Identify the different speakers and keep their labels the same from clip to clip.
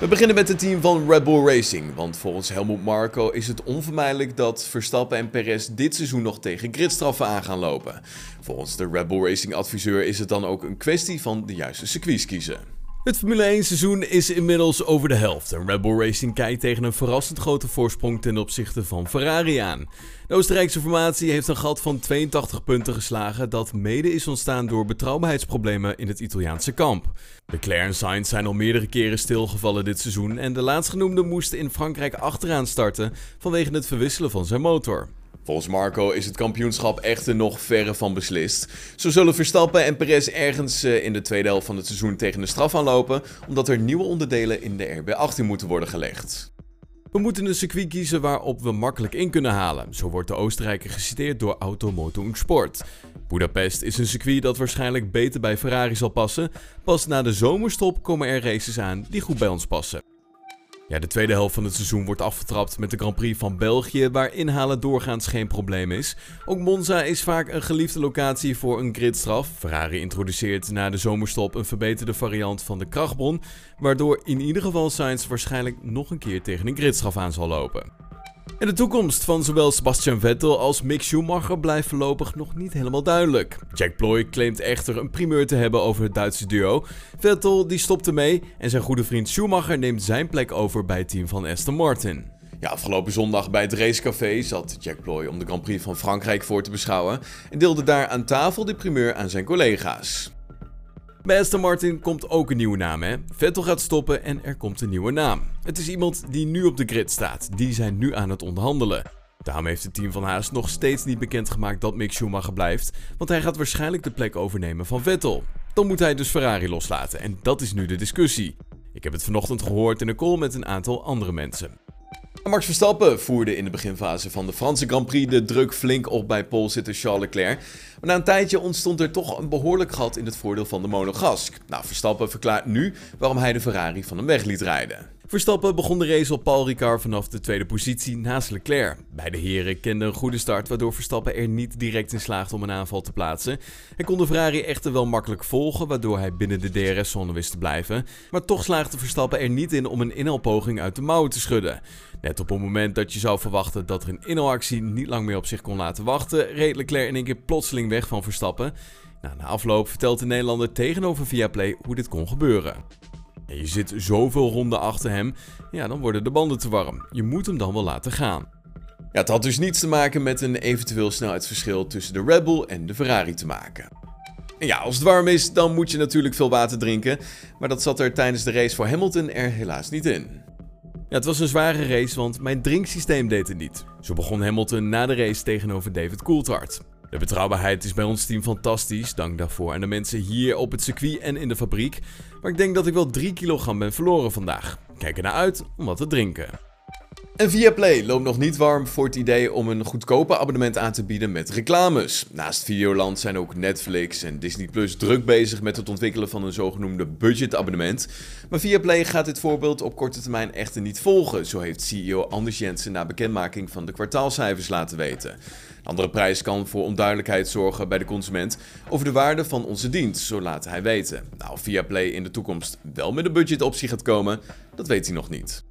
Speaker 1: We beginnen met het team van Red Bull Racing, want volgens Helmut Marko is het onvermijdelijk dat Verstappen en Perez dit seizoen nog tegen gridstraffen aan gaan lopen. Volgens de Red Bull Racing adviseur is het dan ook een kwestie van de juiste circuits kiezen. Het Formule 1 seizoen is inmiddels over de helft en Red Bull Racing kijkt tegen een verrassend grote voorsprong ten opzichte van Ferrari aan. De Oostenrijkse formatie heeft een gat van 82 punten geslagen dat mede is ontstaan door betrouwbaarheidsproblemen in het Italiaanse kamp. Leclerc en Sainz zijn al meerdere keren stilgevallen dit seizoen en de laatstgenoemde moest in Frankrijk achteraan starten vanwege het verwisselen van zijn motor. Volgens Marco is het kampioenschap echter nog verre van beslist. Zo zullen Verstappen en Perez ergens eh, in de tweede helft van het seizoen tegen de straf aanlopen, omdat er nieuwe onderdelen in de RB18 moeten worden gelegd. We moeten een circuit kiezen waarop we makkelijk in kunnen halen. Zo wordt de Oostenrijker geciteerd door Automoto Sport. Budapest is een circuit dat waarschijnlijk beter bij Ferrari zal passen. Pas na de zomerstop komen er races aan die goed bij ons passen. Ja, de tweede helft van het seizoen wordt afgetrapt met de Grand Prix van België, waar inhalen doorgaans geen probleem is. Ook Monza is vaak een geliefde locatie voor een gridstraf. Ferrari introduceert na de zomerstop een verbeterde variant van de krachtbron, waardoor in ieder geval Sainz waarschijnlijk nog een keer tegen een gridstraf aan zal lopen. En de toekomst van zowel Sebastian Vettel als Mick Schumacher blijft voorlopig nog niet helemaal duidelijk. Jack Ploy claimt echter een primeur te hebben over het Duitse duo. Vettel die stopt ermee en zijn goede vriend Schumacher neemt zijn plek over bij het team van Aston Martin. Ja, afgelopen zondag bij het racecafé zat Jack Ploy om de Grand Prix van Frankrijk voor te beschouwen en deelde daar aan tafel de primeur aan zijn collega's. Bij Aston Martin komt ook een nieuwe naam, hè? Vettel gaat stoppen en er komt een nieuwe naam. Het is iemand die nu op de grid staat. Die zijn nu aan het onderhandelen. Daarom heeft het team van Haas nog steeds niet bekendgemaakt dat Mick Schumacher blijft, want hij gaat waarschijnlijk de plek overnemen van Vettel. Dan moet hij dus Ferrari loslaten en dat is nu de discussie. Ik heb het vanochtend gehoord in een call met een aantal andere mensen. Max Verstappen voerde in de beginfase van de Franse Grand Prix de druk flink op bij polzitter Charles Leclerc. Maar na een tijdje ontstond er toch een behoorlijk gat in het voordeel van de monogask. Nou, Verstappen verklaart nu waarom hij de Ferrari van hem weg liet rijden. Verstappen begon de race op Paul Ricard vanaf de tweede positie naast Leclerc. Beide heren kenden een goede start, waardoor Verstappen er niet direct in slaagde om een aanval te plaatsen. Hij kon de Ferrari echter wel makkelijk volgen, waardoor hij binnen de DRS-zone wist te blijven. Maar toch slaagde Verstappen er niet in om een inhaalpoging uit de mouwen te schudden. Net op het moment dat je zou verwachten dat er een inhaalactie niet lang meer op zich kon laten wachten, reed Leclerc in één keer plotseling weg van Verstappen. Na afloop vertelt de Nederlander tegenover Viaplay hoe dit kon gebeuren. Je zit zoveel ronden achter hem, ja, dan worden de banden te warm. Je moet hem dan wel laten gaan. Ja, het had dus niets te maken met een eventueel snelheidsverschil tussen de Red Bull en de Ferrari te maken. En ja, als het warm is, dan moet je natuurlijk veel water drinken. Maar dat zat er tijdens de race voor Hamilton er helaas niet in. Ja, het was een zware race, want mijn drinksysteem deed het niet. Zo begon Hamilton na de race tegenover David Coulthard. De betrouwbaarheid is bij ons team fantastisch, dank daarvoor aan de mensen hier op het circuit en in de fabriek. Maar ik denk dat ik wel 3 kilogram ben verloren vandaag. Kijk er naar uit om wat te drinken. En Viaplay loopt nog niet warm voor het idee om een goedkope abonnement aan te bieden met reclames. Naast Videoland zijn ook Netflix en Disney Plus druk bezig met het ontwikkelen van een zogenoemde budgetabonnement. Maar Viaplay gaat dit voorbeeld op korte termijn echter niet volgen, zo heeft CEO Anders Jensen na bekendmaking van de kwartaalcijfers laten weten. Een andere prijs kan voor onduidelijkheid zorgen bij de consument over de waarde van onze dienst, zo laat hij weten. Nou, Viaplay in de toekomst wel met een budgetoptie gaat komen, dat weet hij nog niet.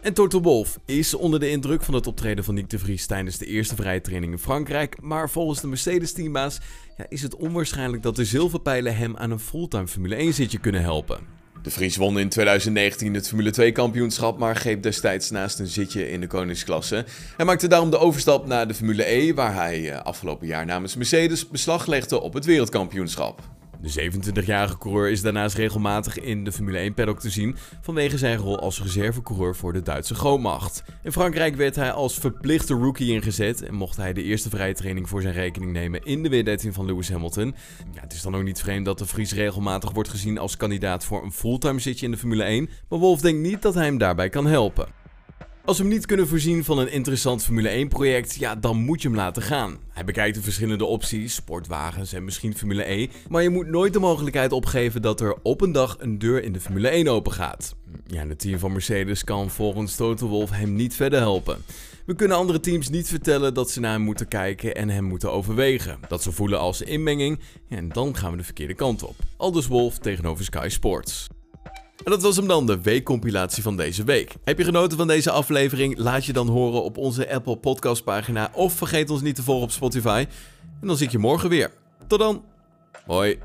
Speaker 1: En Toto Wolff is onder de indruk van het optreden van Nick de Vries tijdens de eerste vrije training in Frankrijk. Maar volgens de Mercedes-teambaas ja, is het onwaarschijnlijk dat de zilverpijlen hem aan een fulltime Formule 1 zitje kunnen helpen. De Vries won in 2019 het Formule 2 kampioenschap, maar greep destijds naast een zitje in de koningsklasse. Hij maakte daarom de overstap naar de Formule E, waar hij eh, afgelopen jaar namens Mercedes beslag legde op het wereldkampioenschap. De 27-jarige coureur is daarnaast regelmatig in de Formule 1 paddock te zien vanwege zijn rol als reservecoureur voor de Duitse grootmacht. In Frankrijk werd hij als verplichte rookie ingezet en mocht hij de eerste vrije training voor zijn rekening nemen in de W13 van Lewis Hamilton. Ja, het is dan ook niet vreemd dat de Vries regelmatig wordt gezien als kandidaat voor een fulltime zitje in de Formule 1, maar Wolf denkt niet dat hij hem daarbij kan helpen. Als we hem niet kunnen voorzien van een interessant Formule 1-project, ja, dan moet je hem laten gaan. Hij bekijkt de verschillende opties, sportwagens en misschien Formule E, maar je moet nooit de mogelijkheid opgeven dat er op een dag een deur in de Formule 1 open gaat. Ja, het team van Mercedes kan volgens Toto Wolff hem niet verder helpen. We kunnen andere teams niet vertellen dat ze naar hem moeten kijken en hem moeten overwegen. Dat ze voelen als inmenging, en dan gaan we de verkeerde kant op. Aldus Wolf tegenover Sky Sports. En dat was hem dan, de weekcompilatie van deze week. Heb je genoten van deze aflevering? Laat je dan horen op onze Apple Podcast pagina of vergeet ons niet te volgen op Spotify. En dan zie ik je morgen weer. Tot dan. Hoi.